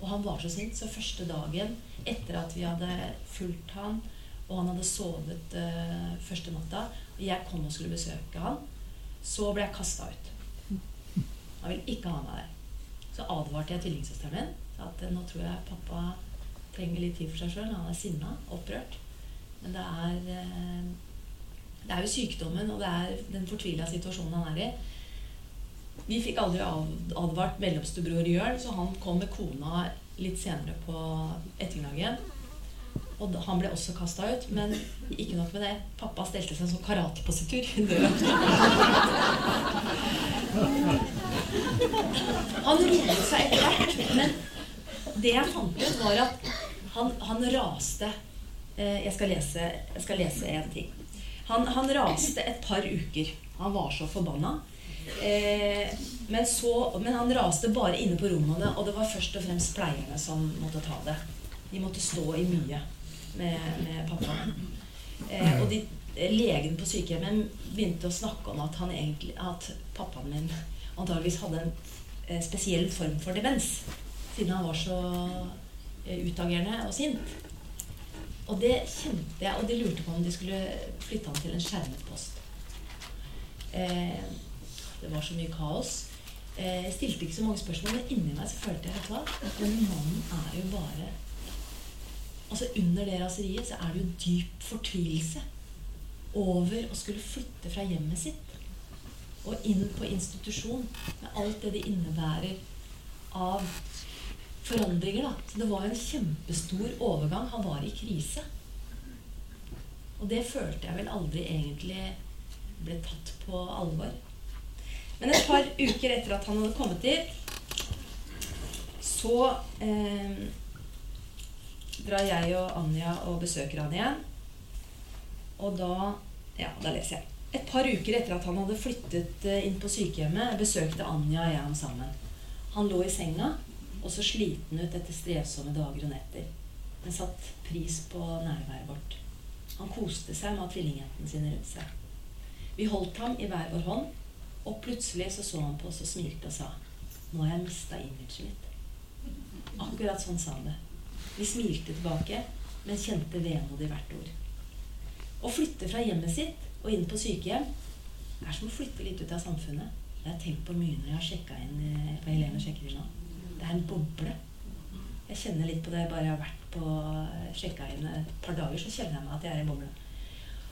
Og han var så sint, så første dagen etter at vi hadde fulgt han, og han hadde sovet uh, første natta, og jeg kom og skulle besøke han, så ble jeg kasta ut. Han ville ikke ha meg der. Så advarte jeg tvillingsøsteren min. At nå tror jeg pappa trenger litt tid for seg sjøl. Han er sinna, opprørt. Men det er, uh, det er jo sykdommen og det er den fortvila situasjonen han er i. Vi fikk aldri advart mellomstebror Jørn, så han kom med kona litt senere på ettermiddagen. Og han ble også kasta ut. Men ikke nok med det. Pappa stelte seg som karatepositur i døra. Han roet seg etter hvert. Men det jeg fant ut, var at han, han raste eh, jeg, skal lese, jeg skal lese en ting. Han, han raste et par uker. Han var så forbanna. Eh, men, så, men, han raste bare inne på rommene, og det var først og fremst pleierne som måtte ta det. De måtte stå i mye med, med pappa. Eh, og de, legen på sykehjemmet begynte å snakke om at, egentlig, at pappaen min antageligvis hadde en eh, spesiell form for demens. Siden han var så eh, utagerende og sint. Og det kjente jeg, og de lurte på om de skulle flytte han til en skjermet post. Eh, det var så mye kaos. Eh, jeg stilte ikke så mange spørsmål, men inni meg så følte jeg at denne mannen er jo bare Altså Under det raseriet så er det jo dyp fortvilelse over å skulle flytte fra hjemmet sitt og inn på institusjon med alt det det innebærer av forandringer. da. Så det var en kjempestor overgang. Han var i krise. Og det følte jeg vel aldri egentlig ble tatt på alvor. Men et par uker etter at han hadde kommet dit, så eh, drar jeg og Anja og besøker han igjen. Og da Ja, da leser jeg. Et par uker etter at han hadde flyttet eh, inn på sykehjemmet, besøkte Anja og jeg ham sammen. Han lå i senga og så sliten ut etter strevsomme dager og netter. Men satt pris på nærværet vårt. Han koste seg med tvillingjentene sine rundt seg. Vi holdt ham i hver vår hånd og plutselig så, så han på oss og smilte og sa Nå har jeg mista imaget mitt. Akkurat sånn sa han det. Vi smilte tilbake, men kjente vemod i hvert ord. Å flytte fra hjemmet sitt og inn på sykehjem er som å flytte litt ut av samfunnet. Det har jeg tenkt på mye når jeg har sjekka inn eh, på Helene sjekker inn nå. Det er en boble. Jeg kjenner litt på det bare jeg har vært på eh, sjekka inn et par dager, så kjenner jeg meg at jeg er i boble.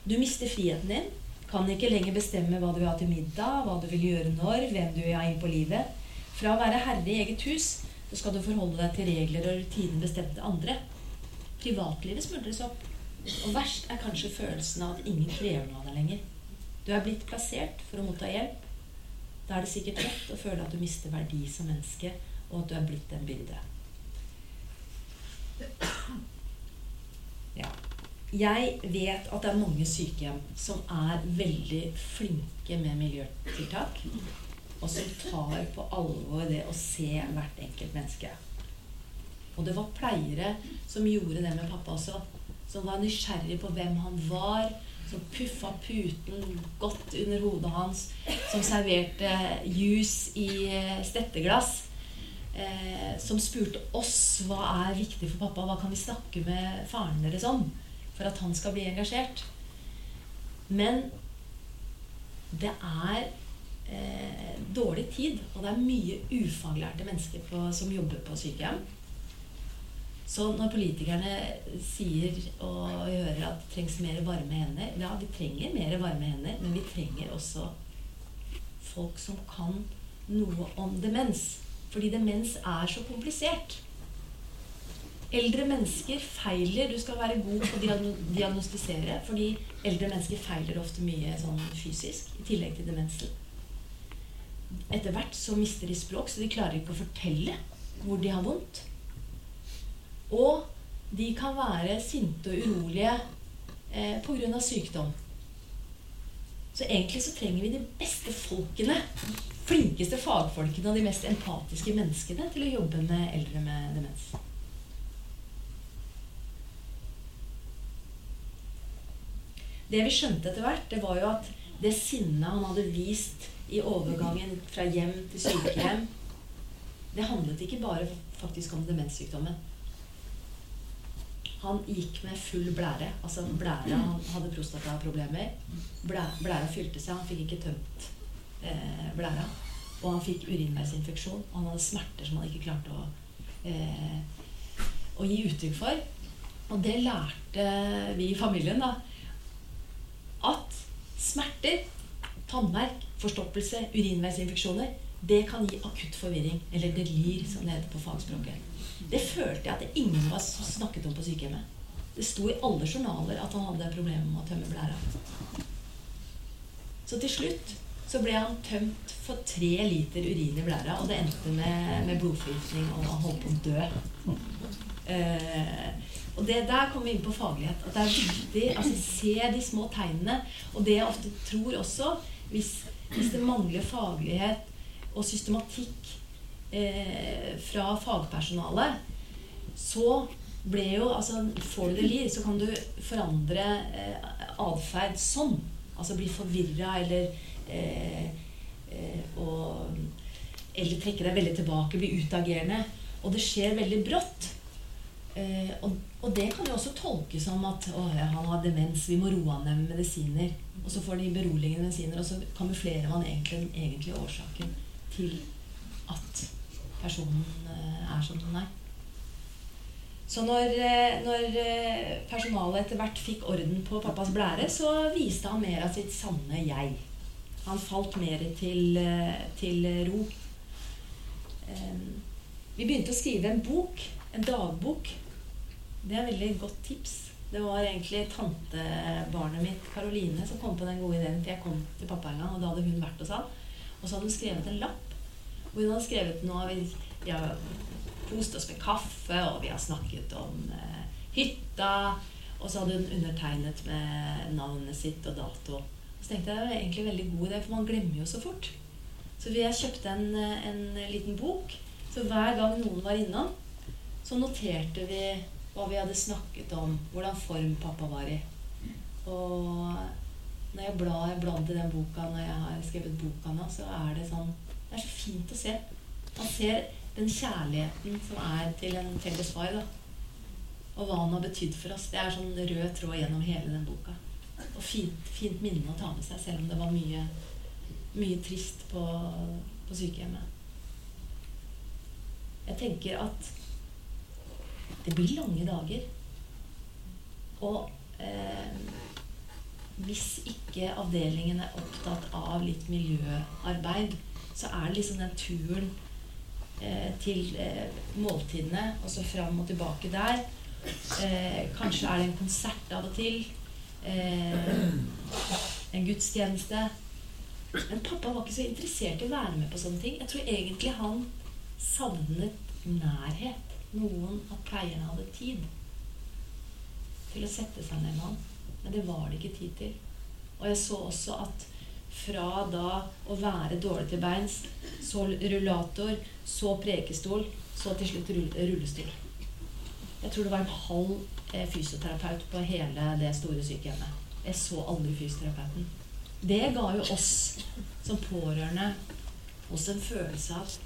Du mister friheten din kan ikke lenger bestemme hva du vil ha til middag, hva du vil gjøre når, hvem du vil ha inn på livet. Fra å være herre i eget hus så skal du forholde deg til regler og rutiner bestemt til andre. Privatlivet smuldres opp. Og verst er kanskje følelsen av at ingen krever noe av deg lenger. Du er blitt plassert for å motta hjelp. Da er det sikkert lett å føle at du mister verdi som menneske, og at du er blitt en bilde. Ja. jeg vet at det er mange sykehjem som er veldig flinke med miljøtiltak. Og som tar på alvor det å se hvert enkelt menneske. Og det var pleiere som gjorde det med pappa også. Som var nysgjerrig på hvem han var. Som puffa puten godt under hodet hans. Som serverte juice i eh, stetteglass. Eh, som spurte oss hva er viktig for pappa. Hva kan vi snakke med faren deres om for at han skal bli engasjert? Men det er eh, dårlig tid, og det er mye ufaglærte mennesker på, som jobber på sykehjem. Så når politikerne sier og hører at det trengs mer varme hender Ja, vi trenger mer varme hender, men vi trenger også folk som kan noe om demens. Fordi demens er så komplisert. Eldre mennesker feiler Du skal være god på å diagnostisere, fordi eldre mennesker feiler ofte mye sånn fysisk i tillegg til demensen. Etter hvert så mister de språk, så de klarer ikke å fortelle hvor de har vondt. Og de kan være sinte og urolige eh, pga. sykdom. Så egentlig så trenger vi de beste folkene, flinkeste fagfolkene og de mest empatiske menneskene til å jobbe med eldre med demens. Det vi skjønte etter hvert, det var jo at det sinnet han hadde vist i overgangen fra hjem til sykehjem, det handlet ikke bare faktisk om demenssykdommen. Han gikk med full blære. Altså blære, Han hadde prostataproblemer. Blæra fylte seg. Han fikk ikke tømt eh, blæra. Og han fikk urinveisinfeksjon. Og han hadde smerter som han ikke klarte å, eh, å gi uttrykk for. Og det lærte vi i familien, da. At smerter, tannverk, forstoppelse, urinveisinfeksjoner, det kan gi akutt forvirring. Eller delir, som det heter på fagspråket. Det følte jeg at ingen oss snakket om på sykehjemmet. Det sto i alle journaler at han hadde problemer med å tømme blæra. Så til slutt så ble han tømt for tre liter urin i blæra, og det endte med, med blodforgiftning, og han holdt på å dø. Eh, og det Der kommer vi inn på faglighet. At det er viktig altså se de små tegnene. Og det jeg ofte tror også, hvis, hvis det mangler faglighet og systematikk eh, fra fagpersonalet, så ble jo altså Får du det lir, så kan du forandre eh, atferd sånn. Altså bli forvirra eller og, Eller trekke deg veldig tilbake, bli utagerende. Og det skjer veldig brått. Eh, og, og, det kan jo også tolkes som at han har demens, vi må roe han ned med medisiner. Og så får de beroligende medisiner, og så kamuflerer man egentlig den egentlige årsaken til at personen eh, er som den er. Så når, eh, når eh, personalet etter hvert fikk orden på pappas blære, så viste han mer av sitt sanne jeg. Han falt mer til, til ro. Vi begynte å skrive en bok, en dagbok. Det er et veldig godt tips. Det var egentlig tantebarnet mitt, Karoline, som kom på den gode ideen. For jeg kom til pappa en gang, og da hadde hun vært hos han. Og så hadde hun skrevet en lapp hvor hun hadde skrevet noe vi, vi har kost oss med kaffe, og vi har snakket om eh, hytta. Og så hadde hun undertegnet med navnet sitt og dato. Så tenkte jeg det var egentlig en veldig god idé, for man glemmer jo så fort. Så jeg kjøpte en, en liten bok. Så hver gang noen var innom, så noterte vi hva vi hadde snakket om, hvordan form pappa var i. Og når jeg blar bladd i den boka når jeg har skrevet boka nå, så er det sånn det er så fint å se. Man ser den kjærligheten som er til en felles far. da. Og hva han har betydd for oss. Det er sånn rød tråd gjennom hele den boka. Og fint, fint minne å ta med seg, selv om det var mye, mye trist på, på sykehjemmet. Jeg tenker at det blir lange dager. Og eh, hvis ikke avdelingen er opptatt av litt miljøarbeid, så er det liksom den turen eh, til eh, måltidene, og så fram og tilbake der. Eh, kanskje er det en konsert av og til. Eh, en gudstjeneste. Men pappa var ikke så interessert i å være med på sånne ting. Jeg tror egentlig han savnet nærhet. Noen av pleierne hadde tid til å sette seg ned med han. Men det var det ikke tid til. Og jeg så også at fra da å være dårlig til beins, så rullator, så prekestol, så til slutt rullestol. Jeg tror det var en halv eh, fysioterapeut på hele det store sykehjemmet. Jeg så aldri fysioterapeuten. Det ga jo oss som pårørende også en følelse av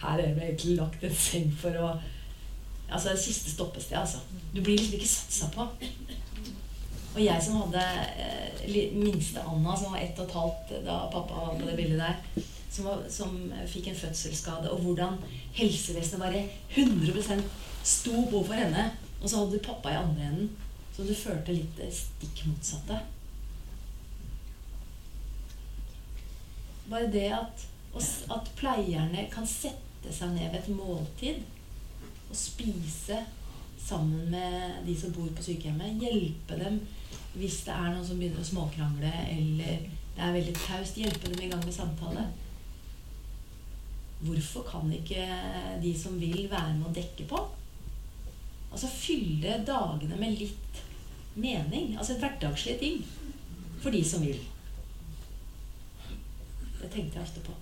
Her er det egentlig lagt en seng for å Altså det siste stoppested, altså. Du blir liksom ikke satsa på. Og jeg som hadde eh, minste Anna, som var ett og et halvt da pappa var på det bildet der, som, var, som fikk en fødselsskade, og hvordan helsevesenet bare 100 sto på for henne. Og så hadde du pappa i andre enden, så du følte litt stikk motsatte. Bare det at, at pleierne kan sette seg ned ved et måltid og spise sammen med de som bor på sykehjemmet. Hjelpe dem hvis det er noen som begynner å småkrangle eller det er veldig taust. Hjelpe dem i gang med samtale. Hvorfor kan ikke de som vil, være med å dekke på? Altså fylle dagene med litt mening. Altså hverdagslige ting. For de som vil. Det tenkte jeg ofte på.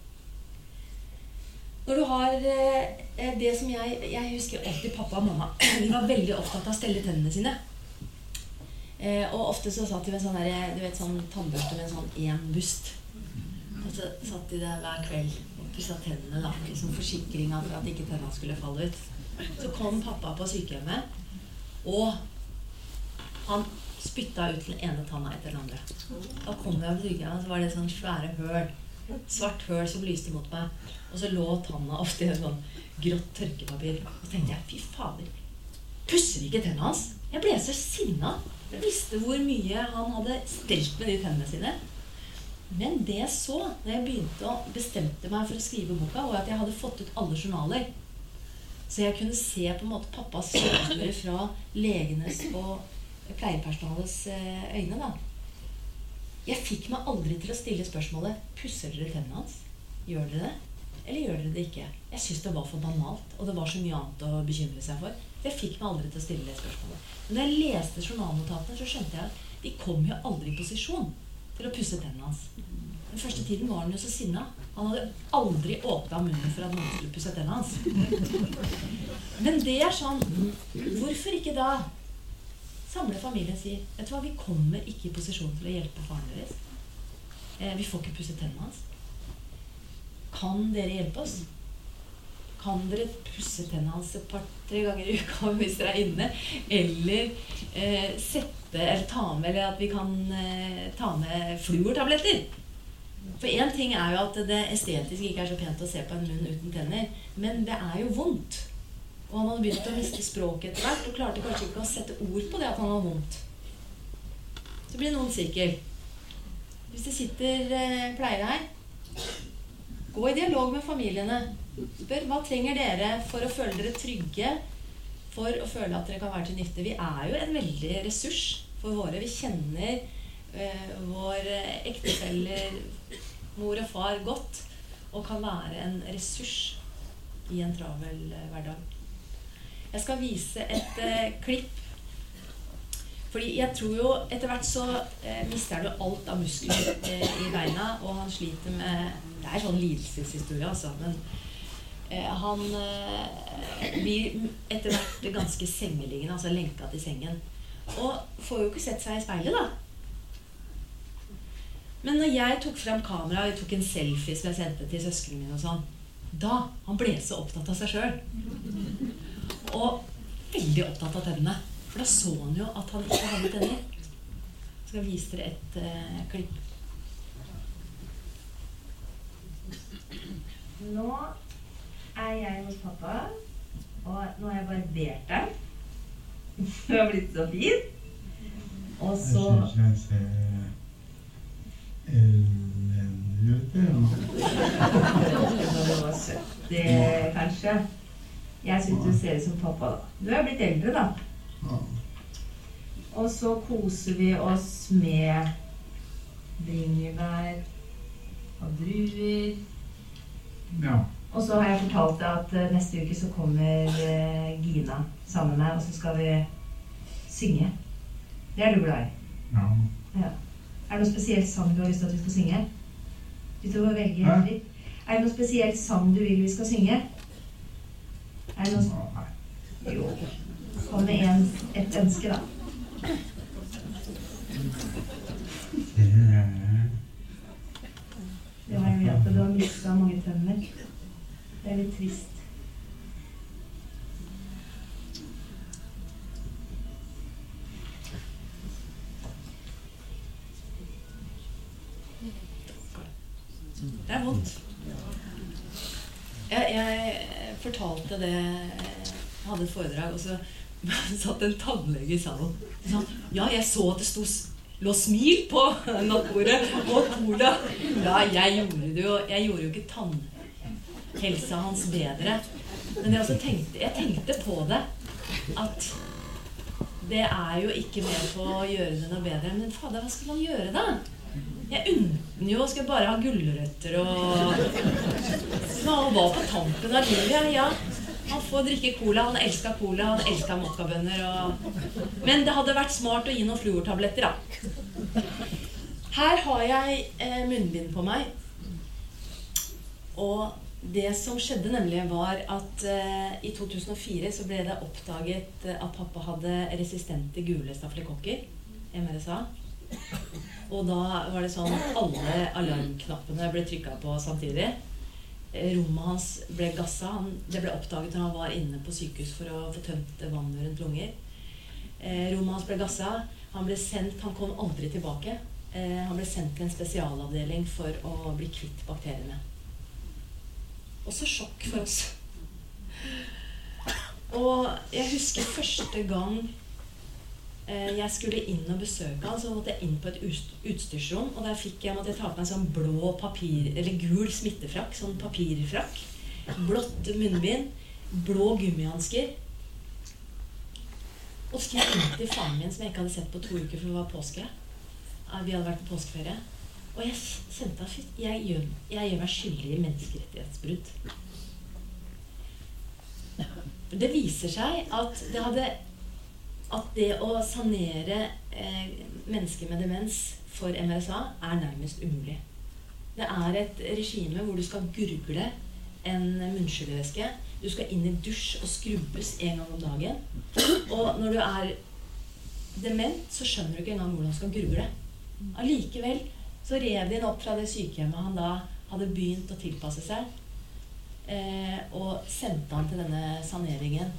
Når du har eh, det som jeg Jeg husker alltid pappa og mamma. De var veldig opptatt av å stelle tennene sine. Eh, og ofte så satt de med sånn der, du vet, sånn tannbørste med en sånn én bust. Og så satt de der hver kveld pussa tennene. da, liksom Forsikringa for at ikke tennene skulle falle ut. Så kom pappa på sykehjemmet, og han spytta ut den ene tanna etter den andre. Da kom jeg på sykehjemmet, så var det sånn svære høl svart høl som lyste mot meg. Og så lå tanna ofte i en sånn grått tørkepapir. Og så tenkte jeg fy fader, pusser ikke tennene hans? Jeg ble så sinna. Jeg visste hvor mye han hadde stelt med de tennene sine. Men det jeg så da jeg begynte å bestemte meg for å skrive boka, var at jeg hadde fått ut alle journaler. Så jeg kunne se på en måte pappas kjøreturer fra legenes og pleiepersonalets eh, øyne. da. Jeg fikk meg aldri til å stille spørsmålet Pusser dere tennene hans. Gjør dere det? Eller gjør dere det ikke? Jeg syns det var for banalt, og det var så mye annet å bekymre seg for. Jeg fikk meg aldri til å stille det spørsmålet. Men da jeg leste journalnotatene, så skjønte jeg at de kom jo aldri i posisjon til å pusse tennene hans. Den første tiden var han jo så sinna. Han hadde aldri åpna munnen for at noen skulle pusse tennene hans. Men det er sånn Hvorfor ikke da samle familien og si vet du hva, vi kommer ikke i posisjon til å hjelpe faren deres. Eh, vi får ikke pusse tennene hans. Kan dere hjelpe oss? Kan dere pusse tennene hans et par-tre ganger i uka hvis dere er inne? Eller eh, sette Eller ta med Eller at vi kan eh, ta med fluortabletter. For én ting er jo at det estetiske ikke er så pent å se på en munn uten tenner. Men det er jo vondt. Og han hadde begynt å miste språket etter hvert og klarte kanskje ikke å sette ord på det at han hadde vondt. Så blir noen sirkel. Hvis det sitter eh, pleiere her, gå i dialog med familiene. Spør hva trenger dere for å føle dere trygge, for å føle at dere kan være til nytte. Vi er jo en veldig ressurs for våre. Vi kjenner uh, vår ektefeller, mor og far, godt og kan være en ressurs i en travel eh, hverdag. Jeg skal vise et eh, klipp. Fordi jeg tror jo etter hvert så eh, mister du alt av muskler eh, i beina, og han sliter med Det er sånn lidelseshistorie, altså. Men eh, han eh, blir etter hvert ganske sengeliggende, altså lenka til sengen. Og får jo ikke sett seg i speilet, da. Men når jeg tok fram kameraet og tok en selfie som jeg sendte til søsknene mine, og sånn, da Han ble så opptatt av seg sjøl. Og veldig opptatt av tennene. For da så han jo at han ikke hadde tenner. Jeg skal vise dere et uh, klipp. Nå er jeg hos pappa, og nå har jeg barbert deg. Du har blitt så fin. Og så Jeg syns jeg ser elendig ut, ja. Det kanskje. Jeg syns du ser ut som pappa, da. Du er blitt eldre, da. Og så koser vi oss med bringebær og druer. Ja. Og så har jeg fortalt deg at eh, neste uke så kommer eh, Gina sammen med meg, og så skal vi synge. Det er du glad i? Ja. Ja. Er det noe spesielt sang du har lyst til at vi skal synge? Hvis du får velge Hæ? fritt. Er det noe spesielt sang du vil vi skal synge? Er det noe Nei. Jo. Kom med en, et ønske, da. Det var jo at du har mista mange tenner. Det er litt trist. Det er vondt. Jeg, jeg fortalte det Jeg hadde et foredrag, og så satt en tannlege i salen. Sa ja, jeg så at det sto, lå smil på nattbordet og cola. Ja, jeg gjorde det jo Jeg gjorde jo ikke tannhelsa hans bedre. Men jeg, tenkte, jeg tenkte på det. At det er jo ikke med på å gjøre det noe bedre. Men fader, hva skal man gjøre, da? Jeg unner jo. Skal bare ha gulrøtter og han var på tampen av livet, ja. Han får drikke cola. Han elska cola, han elska mokkabønner. Og... Men det hadde vært smart å gi noen fluortabletter, da. Her har jeg eh, munnbind på meg. Og det som skjedde, nemlig, var at eh, i 2004 så ble det oppdaget eh, at pappa hadde resistente gule stafylokokker. MRSA. Og da var det sånn alle alarmknappene ble trykka på samtidig. Eh, Rommet hans ble gassa. Det ble oppdaget når han var inne på sykehus for å få tømt vannet rundt lunger. Eh, rommet hans ble gassa. Han ble sendt, han kom aldri tilbake. Eh, han ble sendt til en spesialavdeling for å bli kvitt bakteriene. Også sjokk for oss. Og jeg husker første gang eh, jeg skulle inn og besøke han, så måtte jeg inn på et utstyrsrom. Og der fikk jeg, måtte jeg ta på meg en sånn blå papir, eller gul smittefrakk. Sånn papirfrakk. Blått munnbind. Blå gummihansker. Og så skulle jeg inn til faren min, som jeg ikke hadde sett på to uker, for det var påske. Vi hadde vært på påskeferie. Og jeg kjente at shit, jeg gjør, jeg gjør meg skyldig i menneskerettighetsbrudd. Det viser seg at det hadde at det å sanere eh, mennesker med demens for MRSA er nærmest umulig. Det er et regime hvor du skal gurgle en munnskyllevæske. Du skal inn i dusj og skrubbes en gang om dagen. Og når du er dement, så skjønner du ikke engang hvordan du skal gurgle. Allikevel så rev de han opp fra det sykehjemmet han da hadde begynt å tilpasse seg, eh, og sendte han til denne saneringen.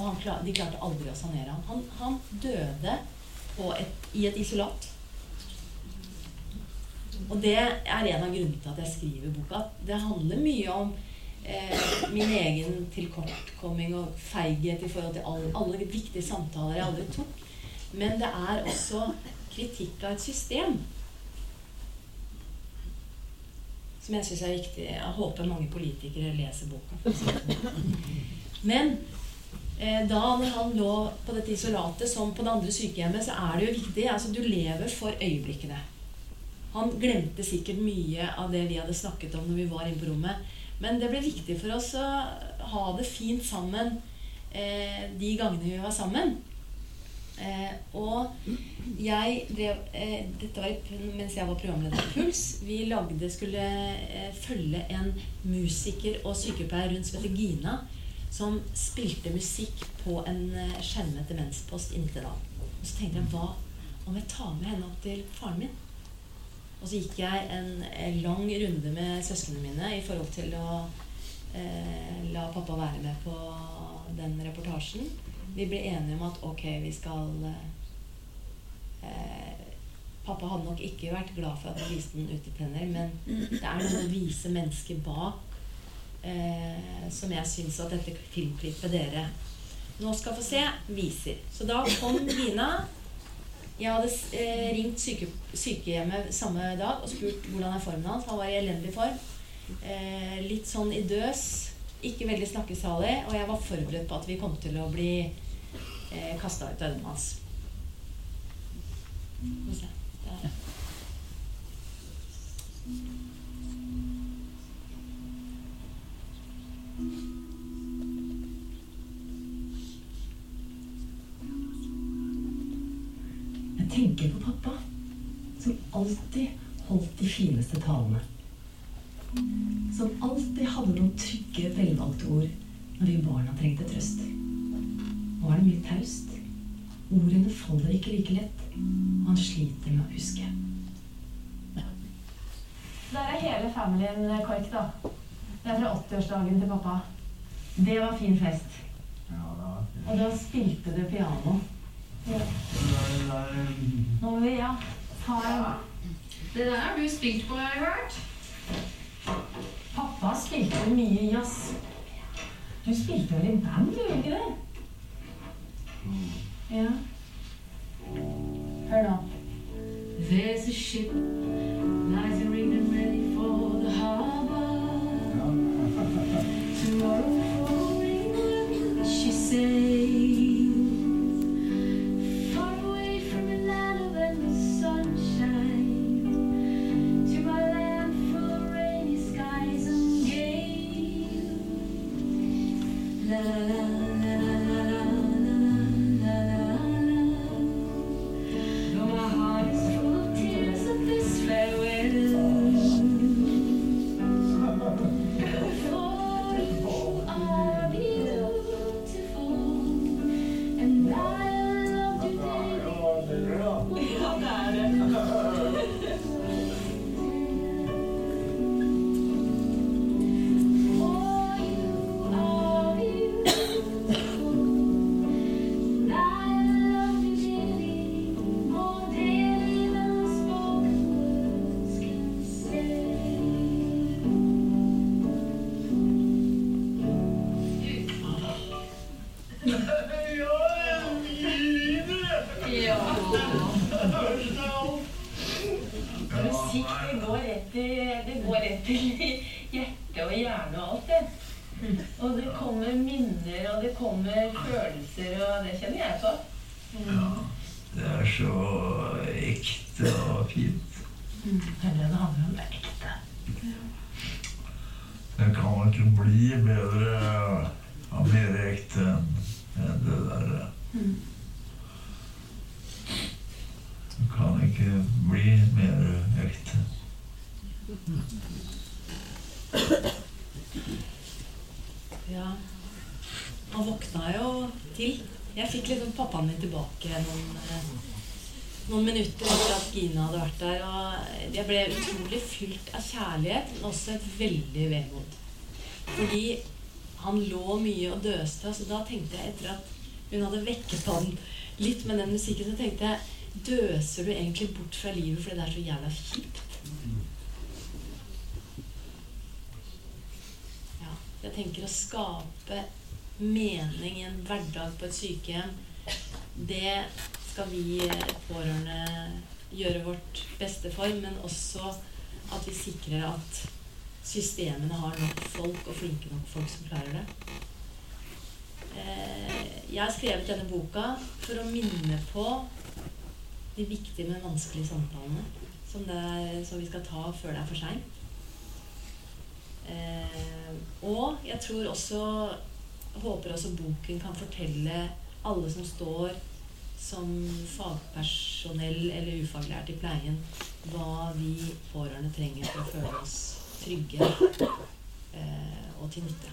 Og klar, de klarte aldri å sanere ham. Han, han døde et, i et isolat. Og det er en av grunnene til at jeg skriver boka. Det handler mye om eh, min egen tilkortkomming og feighet i forhold til alle, alle viktige samtaler jeg aldri tok. Men det er også kritikk av et system som jeg syns er viktig. Jeg håper mange politikere leser boka. Men eh, da når han lå på dette isolatet som på det andre sykehjemmet, så er det jo viktig. altså Du lever for øyeblikkene. Han glemte sikkert mye av det vi hadde snakket om når vi var inne på rommet. Men det ble viktig for oss å ha det fint sammen eh, de gangene vi var sammen. Eh, og jeg drev eh, Dette var mens jeg var programleder i Puls. Vi lagde, skulle eh, følge en musiker og sykepleier rundt som heter Gina. Som spilte musikk på en eh, skjermet demenspost i Nittedal. Og så tenkte jeg hva om jeg tar med henne opp til faren min? Og så gikk jeg en, en lang runde med søsknene mine i forhold til å eh, la pappa være med på den reportasjen. Vi ble enige om at ok, vi skal eh, Pappa hadde nok ikke vært glad for at jeg viste den utetenner, men det er noe å vise mennesker bak eh, som jeg syns at dette filmklippet dere nå skal få se, viser. Så da kom Gina. Jeg hadde eh, ringt syke, sykehjemmet samme dag og spurt hvordan er formen hans. Han var i elendig form. Eh, litt sånn i døs. Ikke veldig snakkesalig. Og jeg var forberedt på at vi kom til å bli eh, kasta ut av øynene hans. Jeg tenker på pappa, som alltid holdt de fineste talene. Som alltid hadde noen trygge, velvalgte ord når vi barna trengte trøst. Nå er det mye taust. Ordene faller ikke like lett, og han sliter med å huske. Der er hele familien KORK, da. Det er fra 80-årsdagen til pappa. Det var fin fest. Ja, det var fint. Og da spilte du piano. Ja. Nå må vi, ja, ta en Det der har du spilt på, har jeg hørt. Pappa spilte mye jazz. Du spilte vel i band, gjorde du ikke det? Ja. Hør nå. There's a ship Det kan ikke bli bedre og mer ekte enn en det der. Det kan ikke bli mer ekte. Ja. Han våkna jo til. Jeg fikk liksom pappaen min tilbake noen, eh, noen minutter etter at Gina hadde vært der. Og jeg ble utrolig fylt av kjærlighet, men også et veldig vemod. Fordi han lå mye og døste, så da tenkte jeg etter at hun hadde vekket han litt med den musikken, så tenkte jeg Døser du egentlig bort fra livet fordi det er så jævla kjipt? Ja, jeg tenker å skape mening i en hverdag på et sykehjem, det skal vi eh, pårørende gjøre vårt beste for, men også at vi sikrer at systemene har nok folk og flinke nok folk som klarer det. Eh, Jeg har skrevet denne boka for å minne på de viktige, men vanskelige samtalene som, er, som vi skal ta før det er for seint. Eh, og jeg tror også håper også boken kan fortelle alle som står som fagpersonell eller ufaglært i pleien, hva vi pårørende trenger for å føle oss trygge eh, og til nytte.